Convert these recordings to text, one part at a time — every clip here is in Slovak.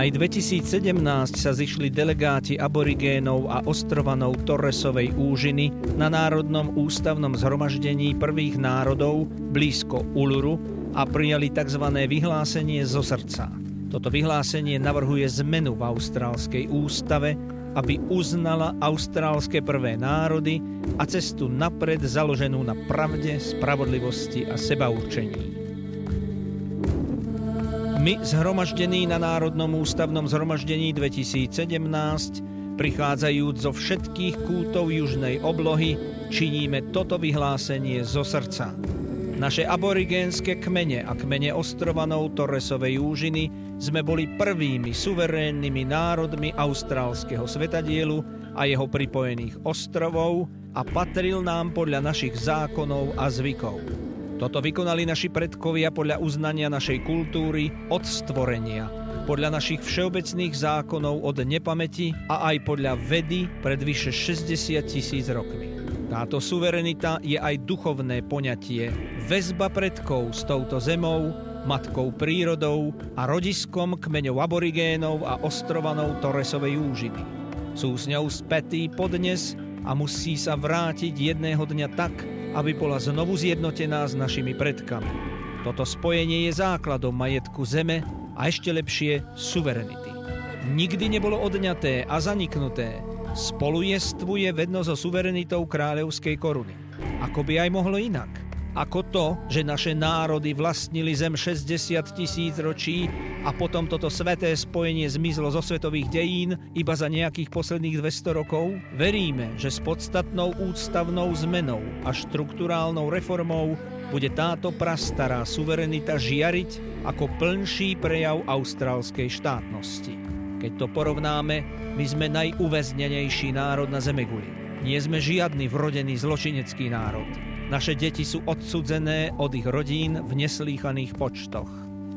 Maj 2017 sa zišli delegáti aborigénov a ostrovanov Torresovej úžiny na Národnom ústavnom zhromaždení prvých národov blízko Uluru a prijali tzv. vyhlásenie zo srdca. Toto vyhlásenie navrhuje zmenu v austrálskej ústave, aby uznala austrálske prvé národy a cestu napred založenú na pravde, spravodlivosti a sebaurčení. My, zhromaždení na Národnom ústavnom zhromaždení 2017, prichádzajúc zo všetkých kútov južnej oblohy, činíme toto vyhlásenie zo srdca. Naše aborigénske kmene a kmene ostrovanov Torresovej úžiny sme boli prvými suverénnymi národmi austrálskeho svetadielu a jeho pripojených ostrovov a patril nám podľa našich zákonov a zvykov. Toto vykonali naši predkovia podľa uznania našej kultúry od stvorenia, podľa našich všeobecných zákonov od nepamäti a aj podľa vedy pred vyše 60 tisíc rokmi. Táto suverenita je aj duchovné poňatie, väzba predkov s touto zemou, matkou prírodou a rodiskom kmeňov aborigénov a ostrovanou Torresovej úžiny. Sú s ňou spätí podnes a musí sa vrátiť jedného dňa tak, aby bola znovu zjednotená s našimi predkami. Toto spojenie je základom majetku zeme a ešte lepšie suverenity. Nikdy nebolo odňaté a zaniknuté. Spolu jestvuje vedno so suverenitou kráľovskej koruny. Ako by aj mohlo inak – ako to, že naše národy vlastnili zem 60 tisíc ročí a potom toto sveté spojenie zmizlo zo svetových dejín iba za nejakých posledných 200 rokov? Veríme, že s podstatnou ústavnou zmenou a štruktúrálnou reformou bude táto prastará suverenita žiariť ako plnší prejav austrálskej štátnosti. Keď to porovnáme, my sme najuväznenejší národ na Zemeguli. Nie sme žiadny vrodený zločinecký národ. Naše deti sú odsudzené od ich rodín v neslýchaných počtoch.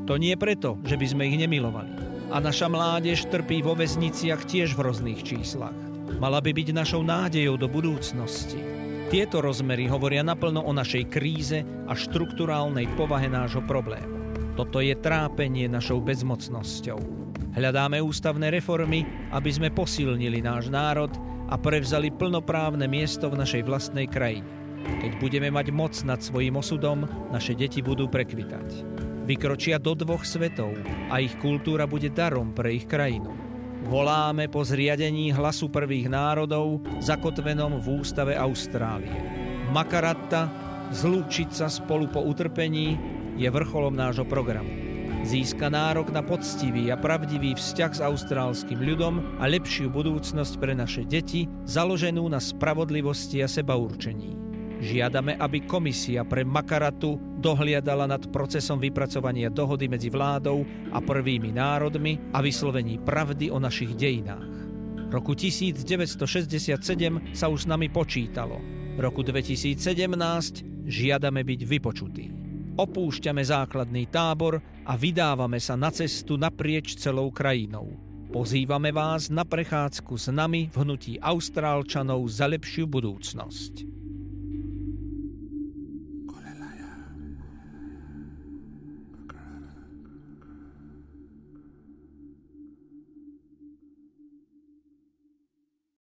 To nie preto, že by sme ich nemilovali. A naša mládež trpí vo väzniciach tiež v rôznych číslach. Mala by byť našou nádejou do budúcnosti. Tieto rozmery hovoria naplno o našej kríze a štruktúrálnej povahe nášho problému. Toto je trápenie našou bezmocnosťou. Hľadáme ústavné reformy, aby sme posilnili náš národ a prevzali plnoprávne miesto v našej vlastnej krajine. Keď budeme mať moc nad svojim osudom, naše deti budú prekvitať. Vykročia do dvoch svetov a ich kultúra bude darom pre ich krajinu. Voláme po zriadení hlasu prvých národov, zakotvenom v ústave Austrálie. Makaratta, zlúčiť sa spolu po utrpení, je vrcholom nášho programu. Získa nárok na poctivý a pravdivý vzťah s austrálskym ľudom a lepšiu budúcnosť pre naše deti, založenú na spravodlivosti a sebaurčení. Žiadame, aby komisia pre Makaratu dohliadala nad procesom vypracovania dohody medzi vládou a prvými národmi a vyslovení pravdy o našich dejinách. Roku 1967 sa už s nami počítalo. Roku 2017 žiadame byť vypočutí. Opúšťame základný tábor a vydávame sa na cestu naprieč celou krajinou. Pozývame vás na prechádzku s nami v hnutí Austrálčanov za lepšiu budúcnosť.